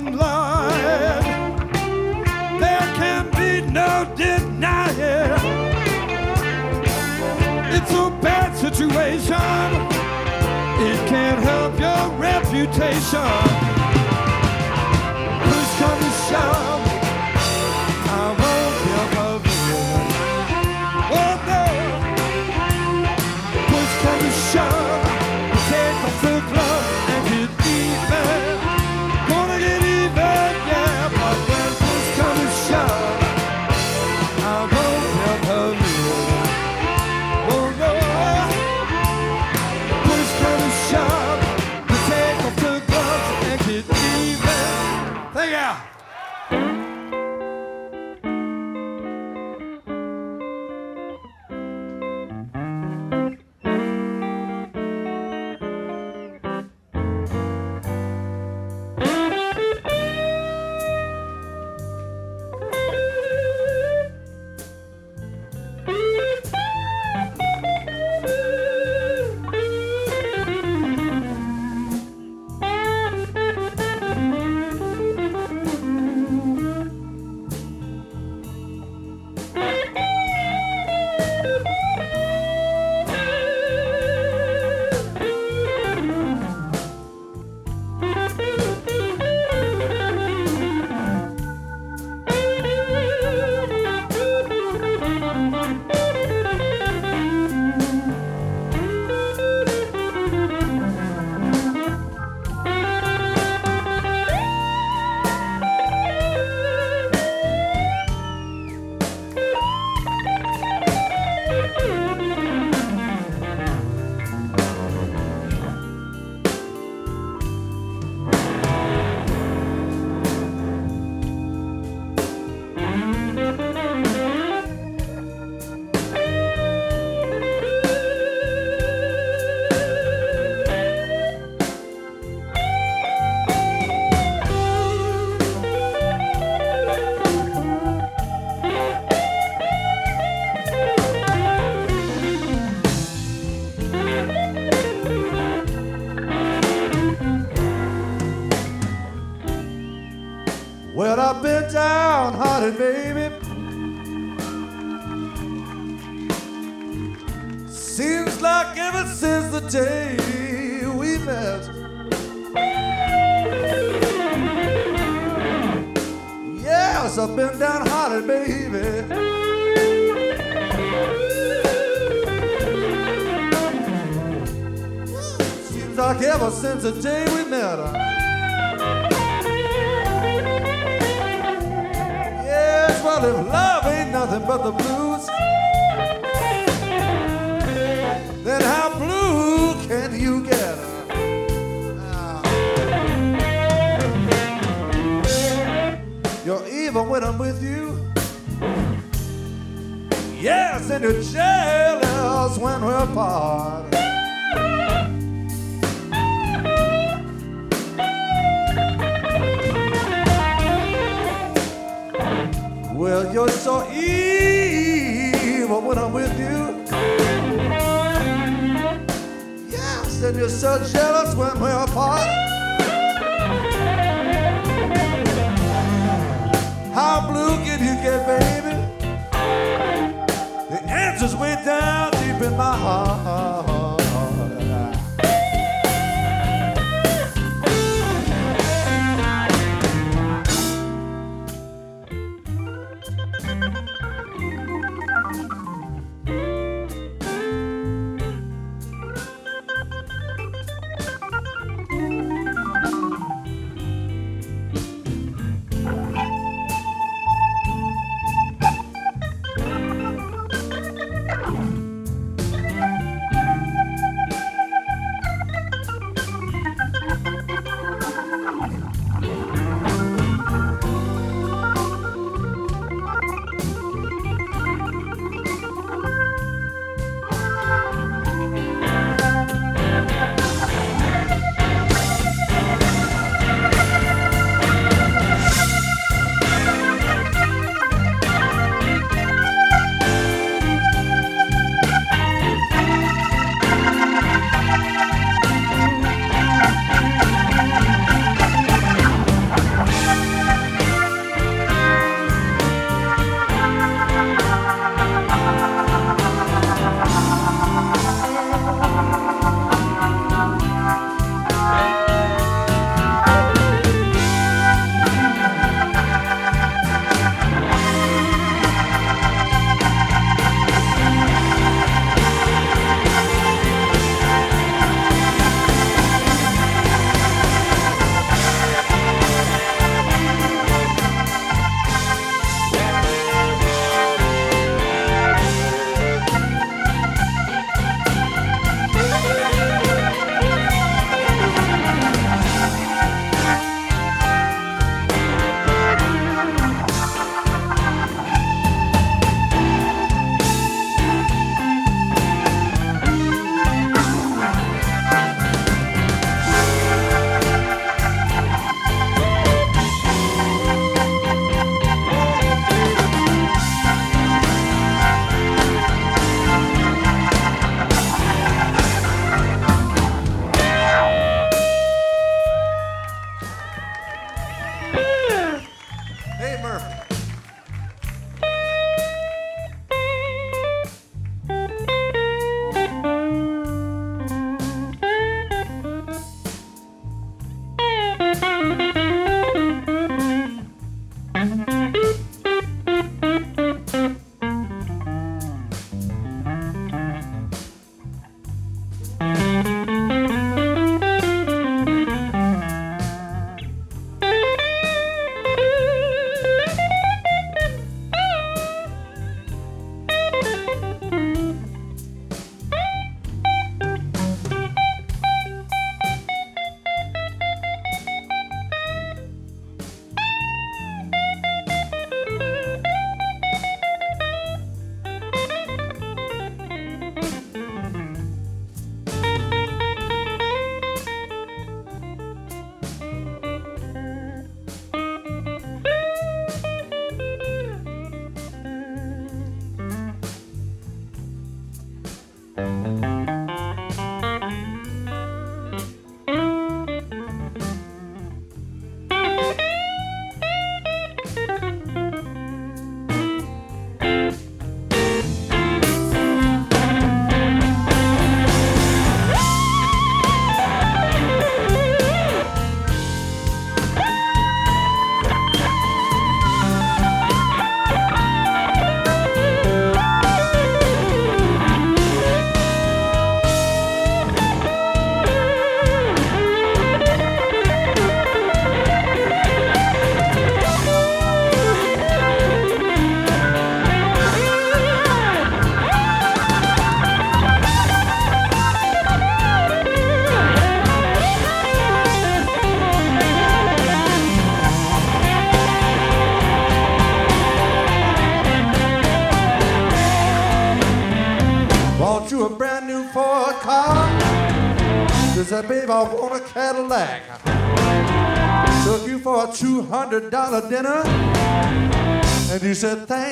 living light. There can be no denying it's a bad situation. It can't help your reputation. You're so evil when I'm with you. Yes, and you're so jealous when we're apart. How blue can you get, baby? The answer's way down deep in my heart.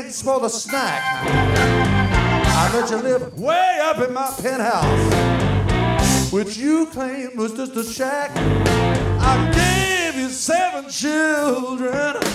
kids for the snack. I let you live way up in my penthouse, which you claim was just a shack. I gave you seven children.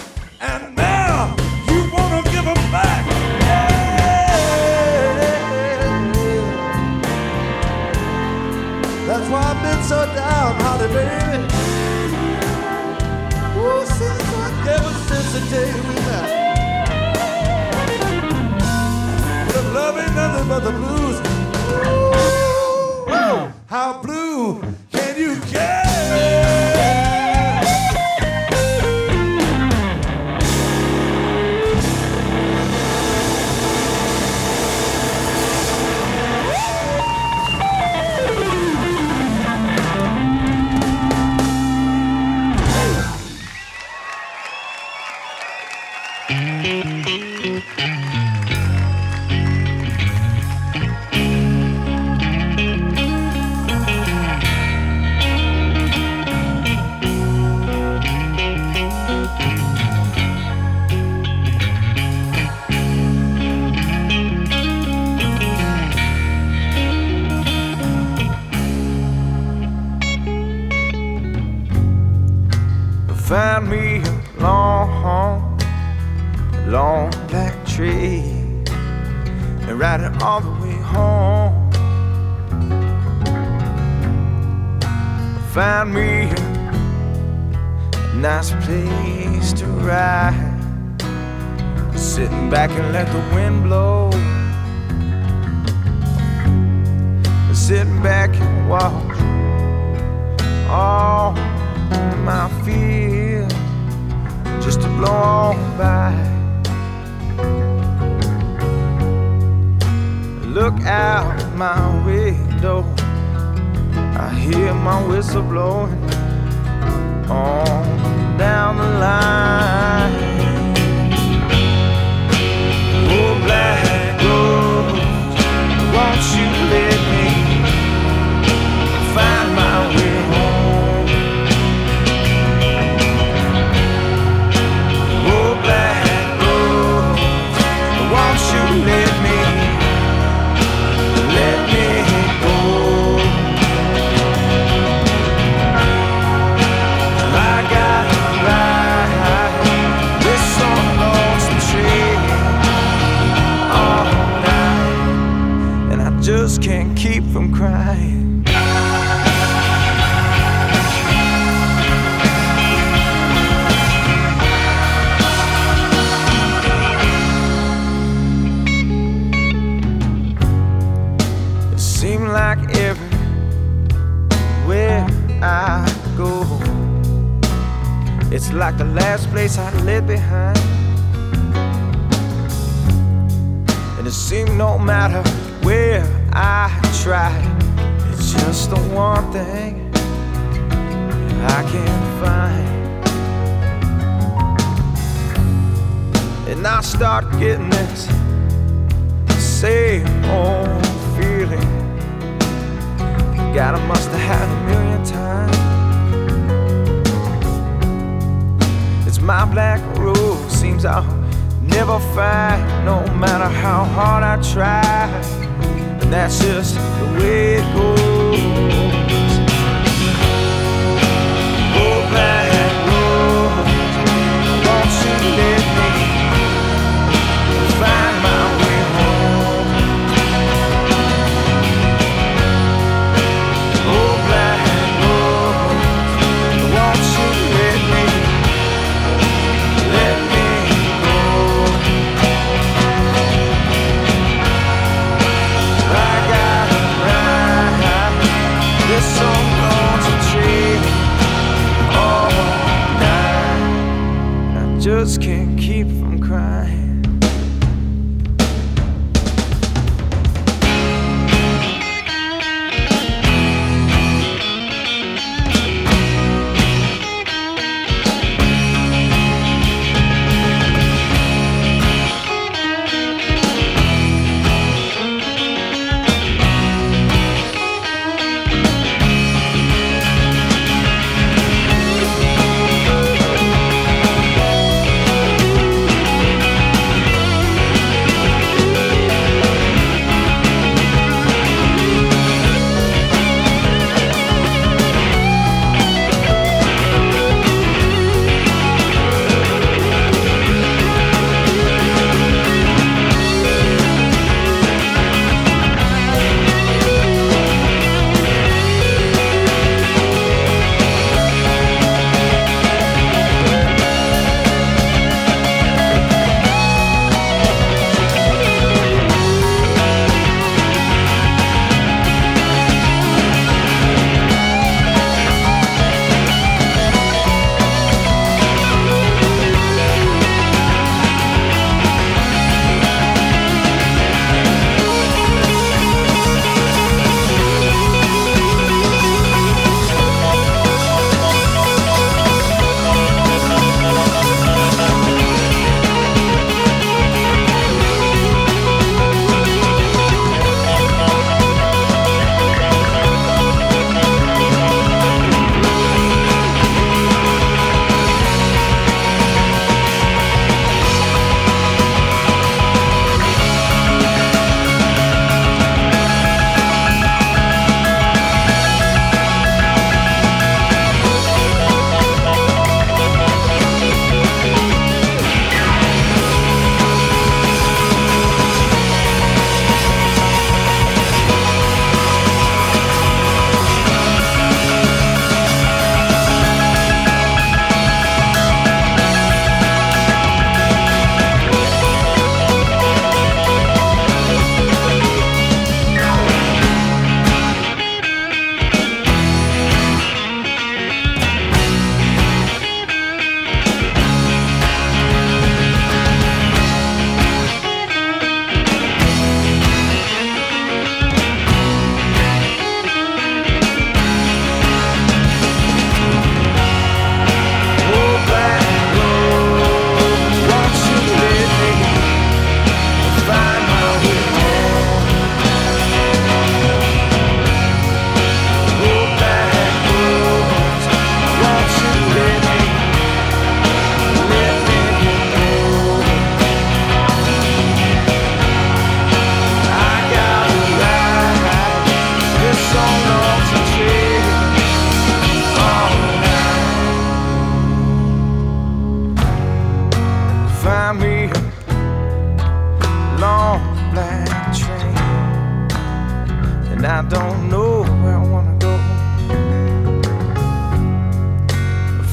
don't know where I wanna go.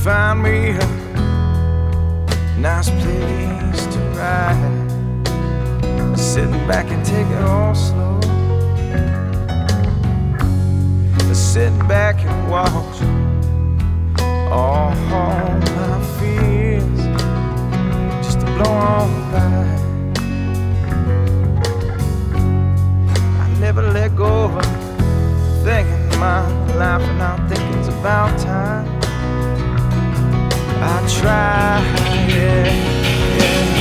Find me a nice place to ride. Sitting back and take it all slow. Sit back and watch. And I'm thinking it's about time. I try, yeah, yeah.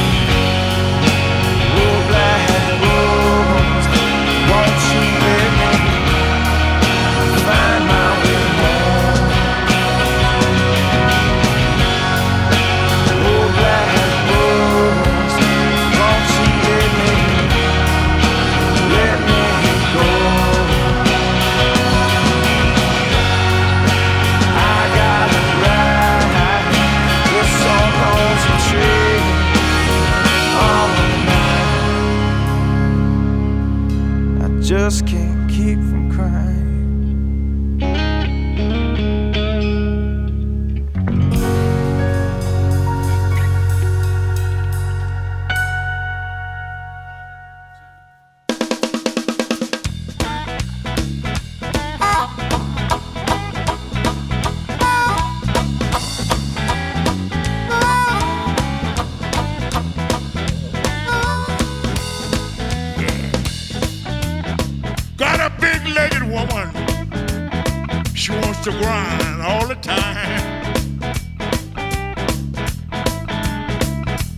Wants to grind all the time.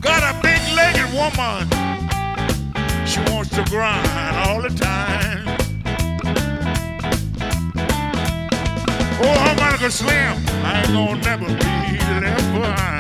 Got a big legged woman. She wants to grind all the time. Oh, harmonica slim. I ain't gonna never be left behind.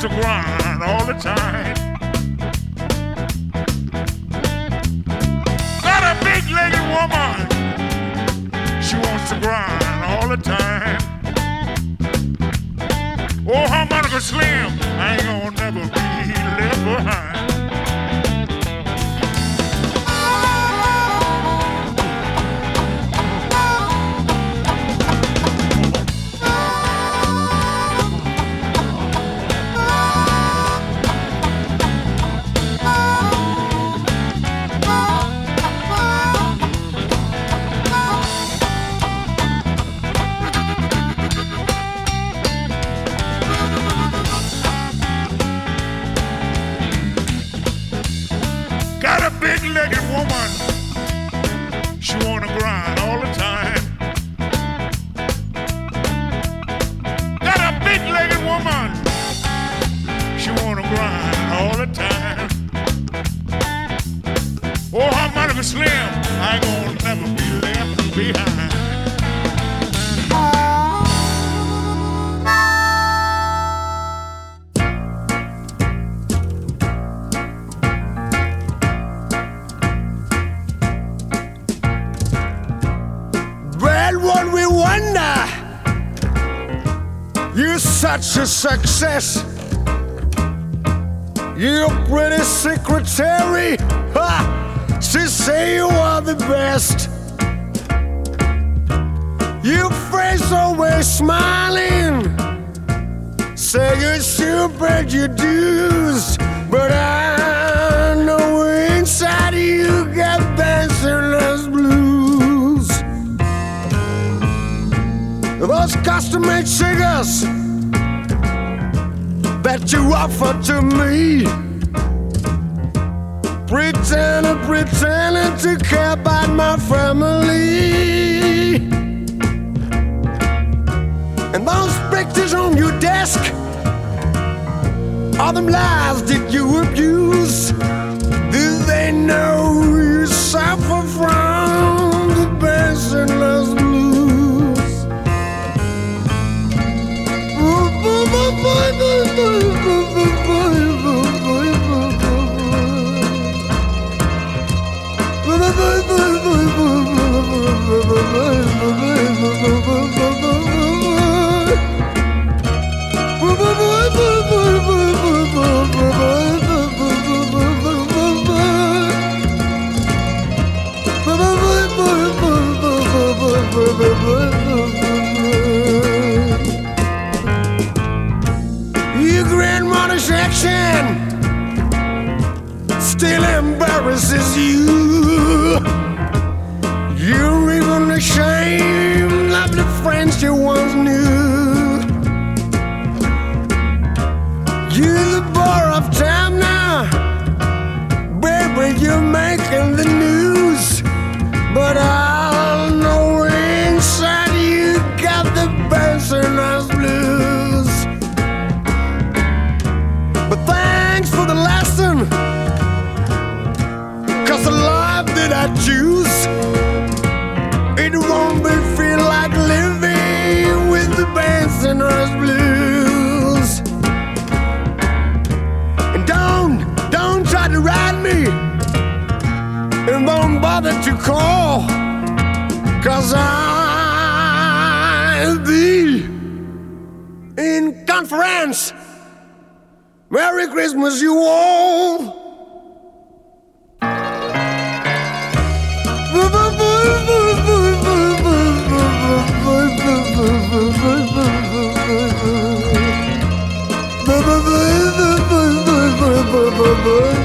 To grind all the time. Got a big legged woman. She wants to grind all the time. Oh, harmonica slim. I ain't gonna never be left behind. Such a success. You're pretty secretary. Ha! She say you are the best. Your face always smiling. Say you're stupid, you dues. But I know inside you got dancerless blues. Those custom made cigars that you offer to me. Pretending, pretending to care about my family. And those pictures on your desk are them lies that you abuse. Do they know Your grandmother's action still embarrasses you. That I choose, it won't be feel like living with the bands and us blues. And don't, don't try to ride me. And don't bother to call. Cause I'll be in conference. Merry Christmas, you all. lover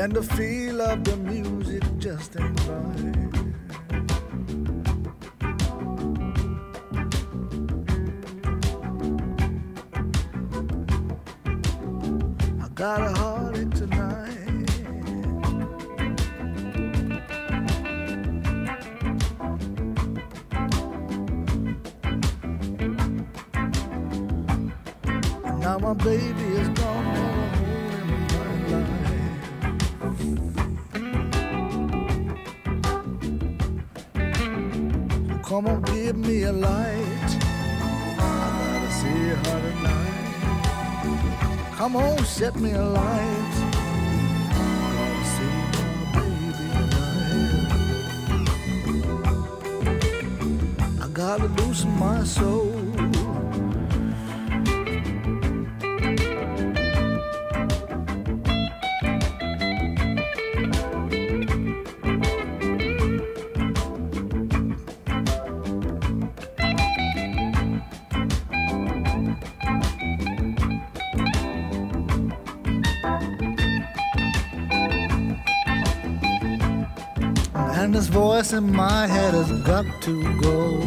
And the feel of the music just ain't right. I got Come on, give me a light. I gotta see her tonight. Come on, set me a light. Gotta see my baby tonight. I gotta loosen my soul. My head has got to go.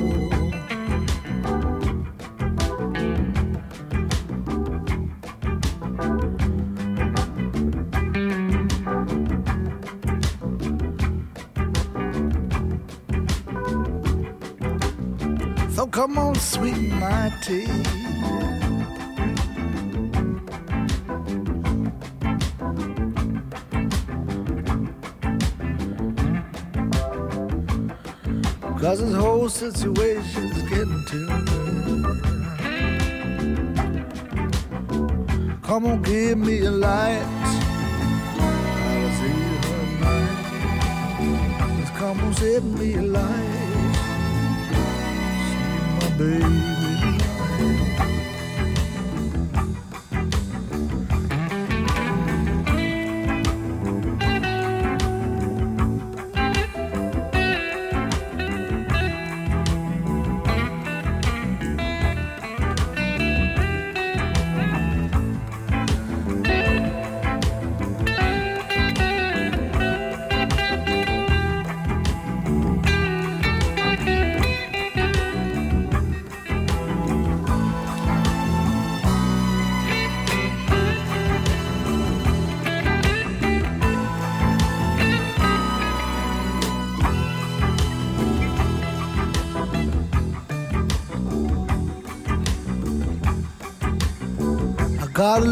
So come on, sweeten my tea. Cause this whole situation's getting to me. Come on, give me a light. I'll see her. Just come on, set me a light. See my baby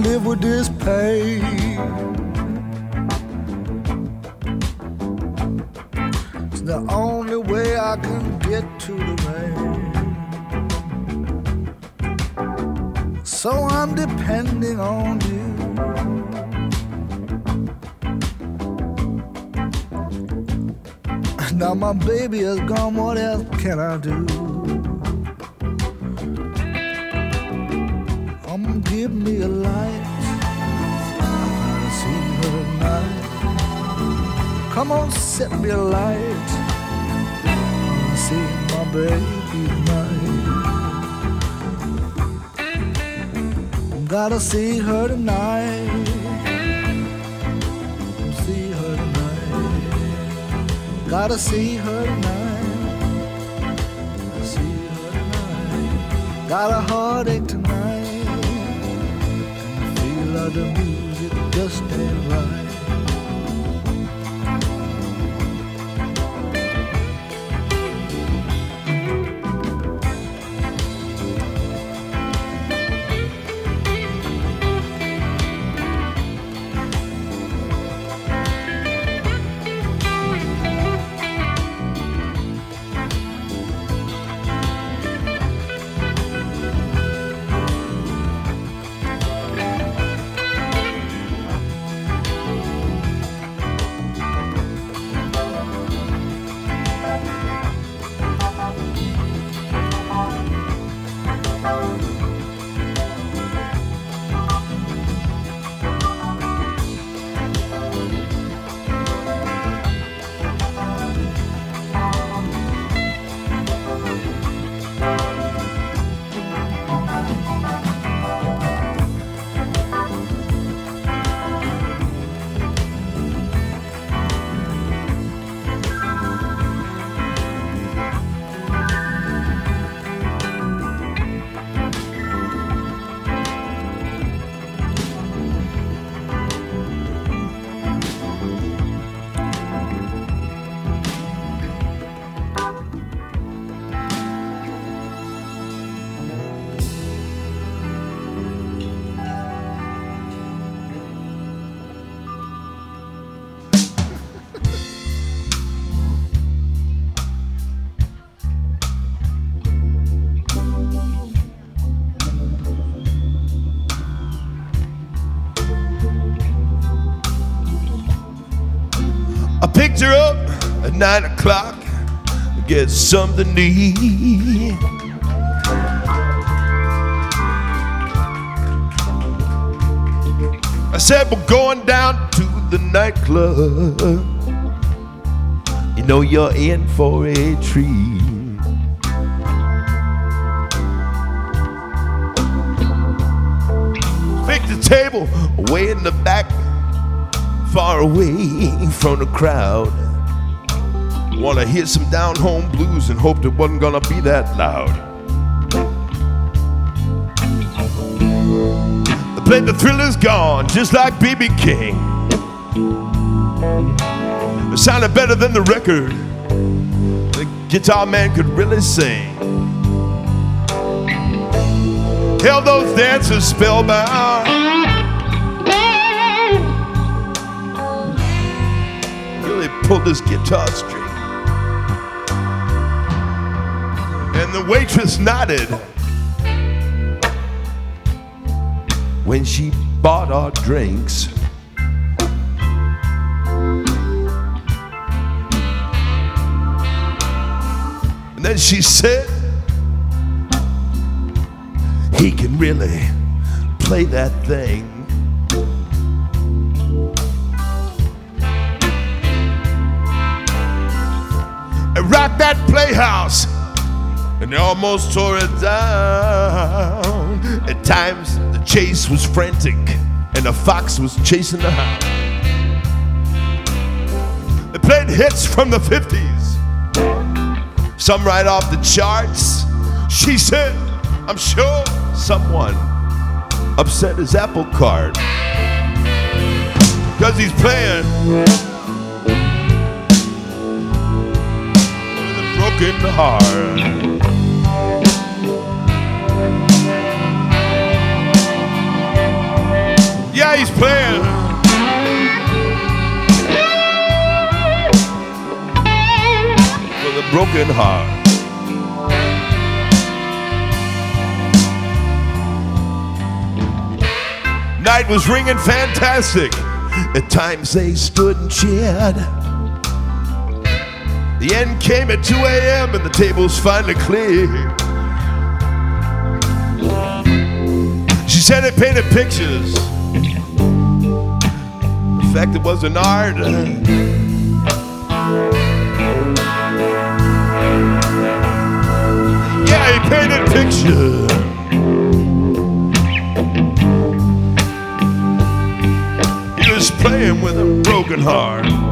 live with this pain. It's the only way I can get to the rain. So I'm depending on you. Now my baby is gone, what else can I do? Come on, set me a light. I wanna see my baby tonight. Gotta see her tonight. See her tonight. Gotta see her tonight. See her tonight. Got a heartache tonight. And the feel of the music just ain't right. Picked her up at nine o'clock get something to eat. I said, We're going down to the nightclub. You know you're in for a treat. Pick the table way in the back, far away from the crowd. Wanna hear some down home blues and hoped it wasn't gonna be that loud. They played the Thrill Is Gone, just like BB King. It sounded better than the record. The guitar man could really sing. Held those dancers spellbound. Pulled his guitar string. And the waitress nodded when she bought our drinks. And then she said, he can really play that thing. That playhouse and they almost tore it down. At times, the chase was frantic, and the fox was chasing the hound. They played hits from the 50s, some right off the charts. She said, I'm sure someone upset his apple cart. Because he's playing broken heart. Yeah, he's playing. With a broken heart. Night was ringing fantastic. At times they stood and cheered. The end came at 2 a.m. and the tables finally cleared. She said they painted pictures. In fact, it was an art. Yeah, he painted pictures. He was playing with a broken heart.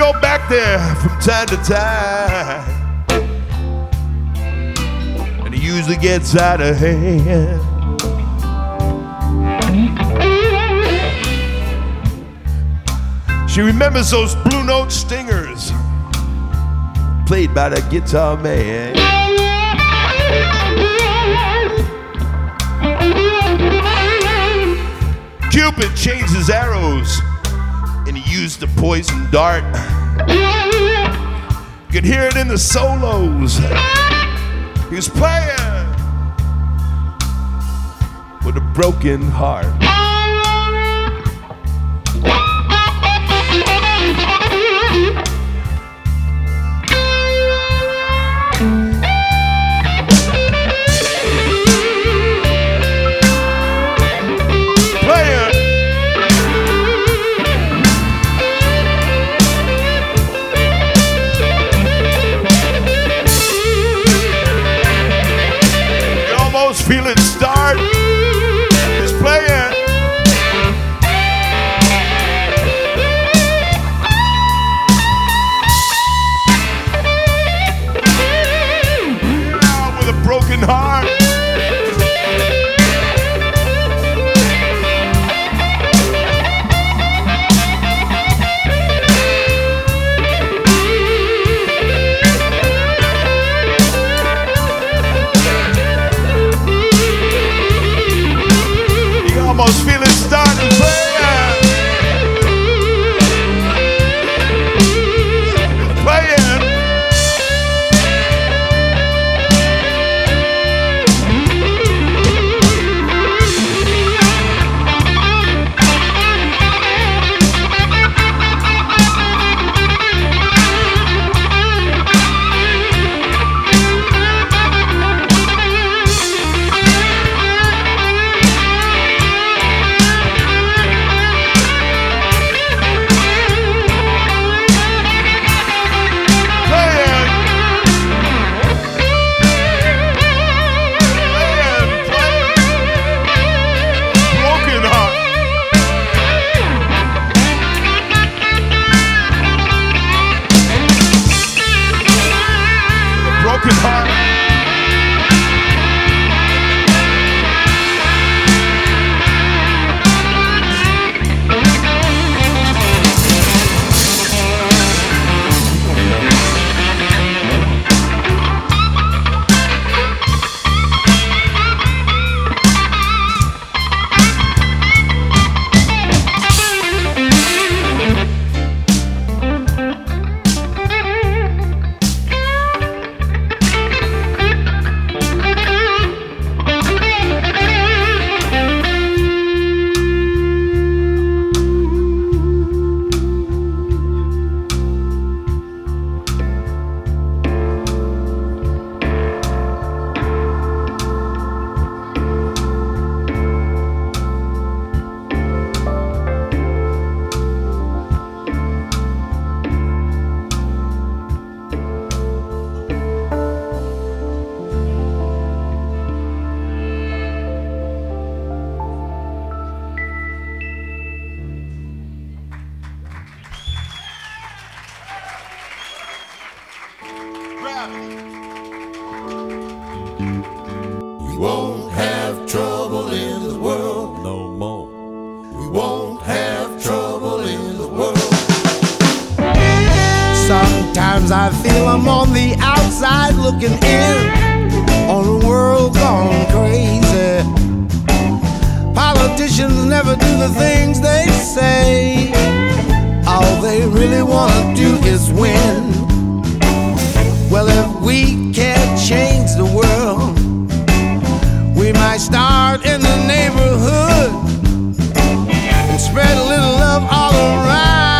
Go back there from time to time. And he usually gets out of hand. She remembers those blue note stingers played by the guitar man. Cupid changes arrows used the poison dart. You could hear it in the solos. He was playing with a broken heart. Sometimes I feel I'm on the outside looking in on a world gone crazy. Politicians never do the things they say. All they really want to do is win. Well, if we can't change the world, we might start in the neighborhood and spread a little love all around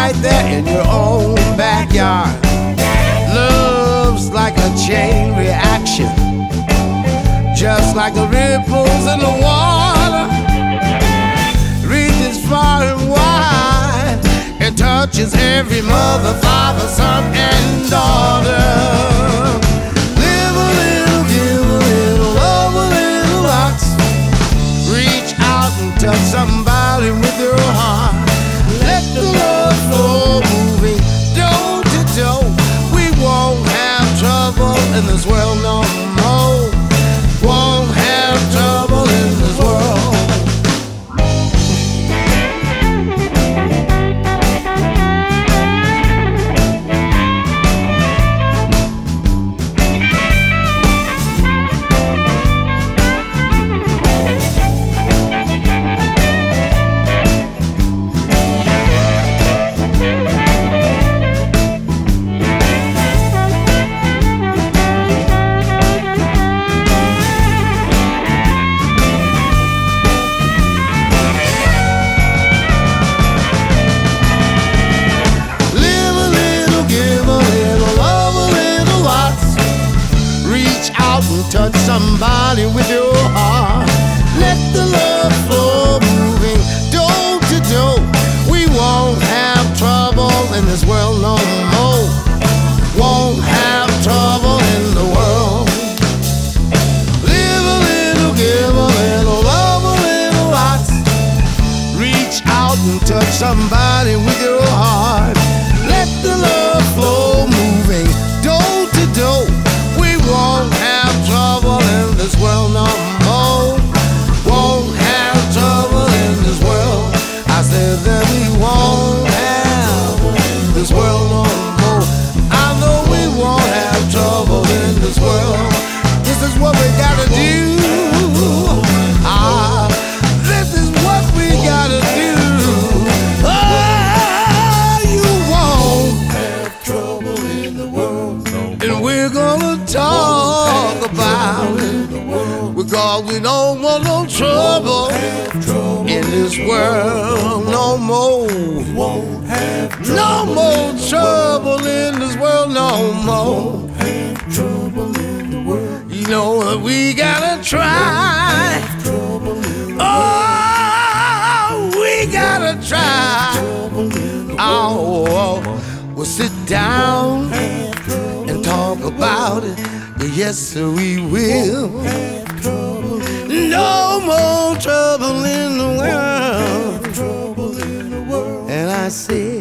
right there in your own backyard. Love's like a chain reaction, just like the ripples in the water. Reaches far and wide, it touches every mother, father, son, and daughter. Live a little, give a little, love a little lots. Reach out and touch somebody with in this world Because we don't want no trouble in this world no more. No more trouble in this world no more. You know what we gotta try. Oh, we gotta try. Oh, we'll sit down and talk about it. Yes, we will. No more trouble in the world. And I said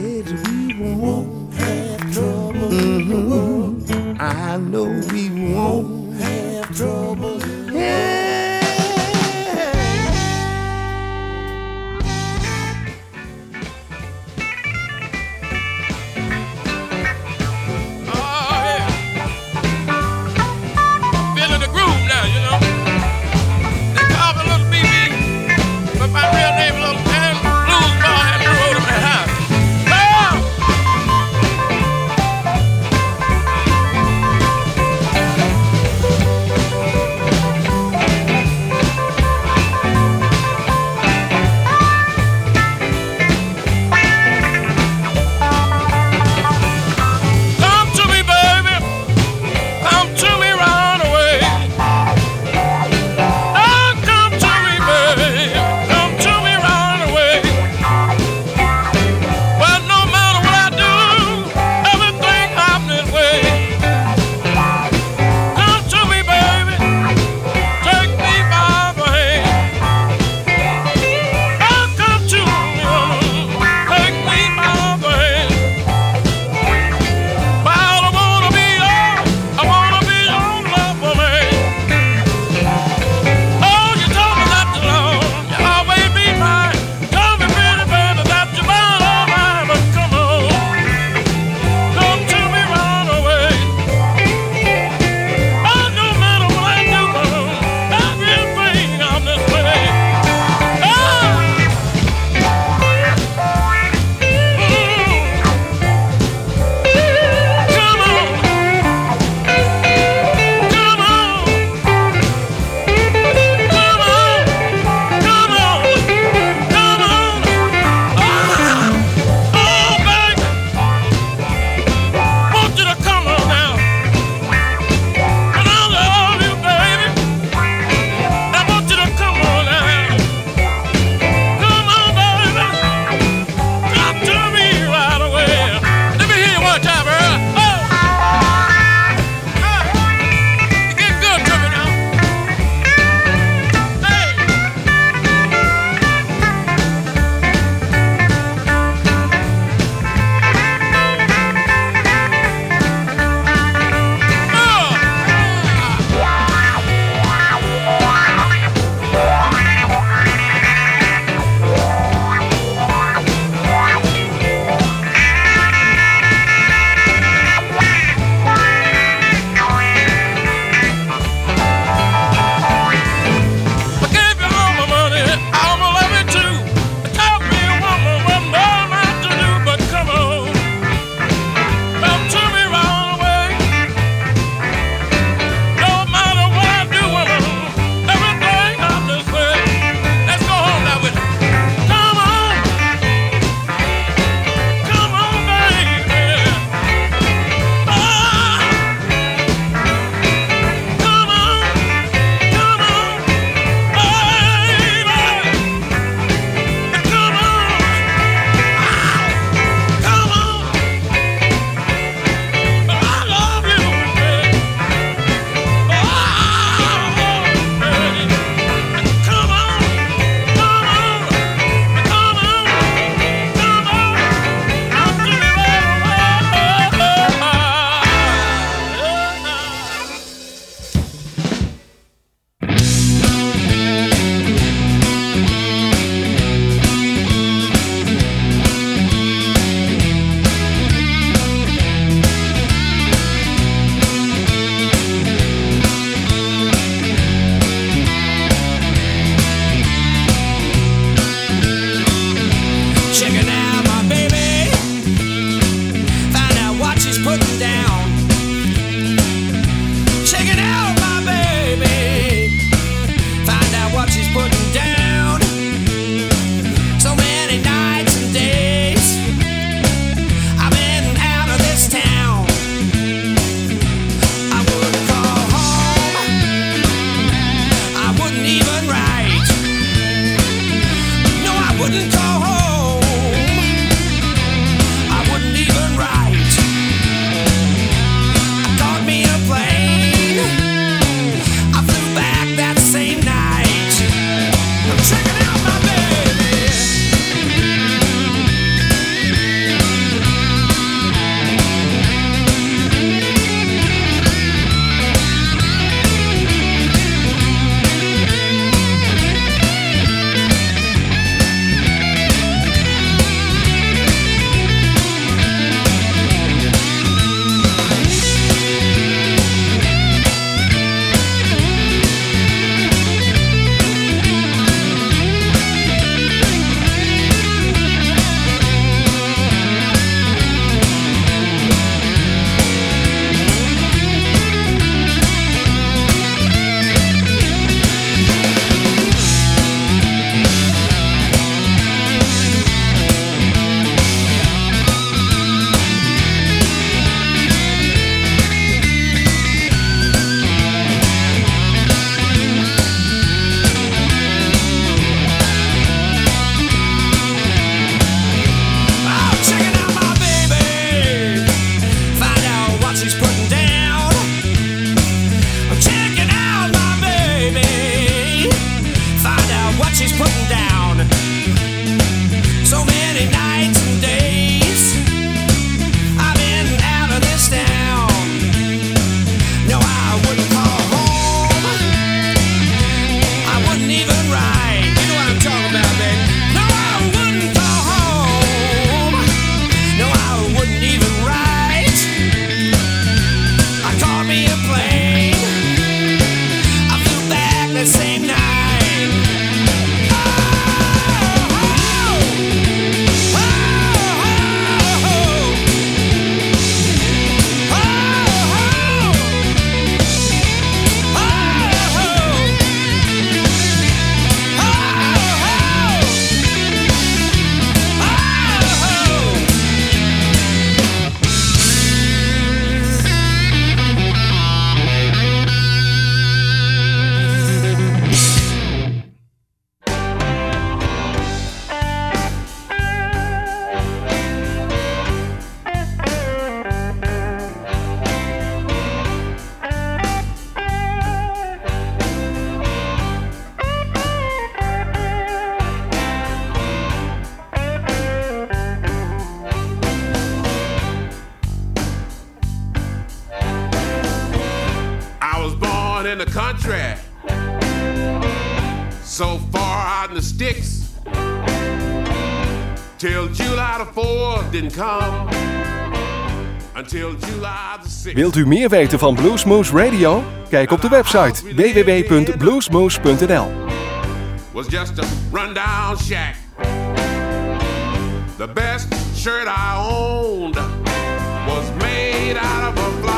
Wilt u meer weten van Bluesmoose Radio? Kijk op de website www.bluesmoose.nl. was just a rundown shack. The best shirt I owned was made out of a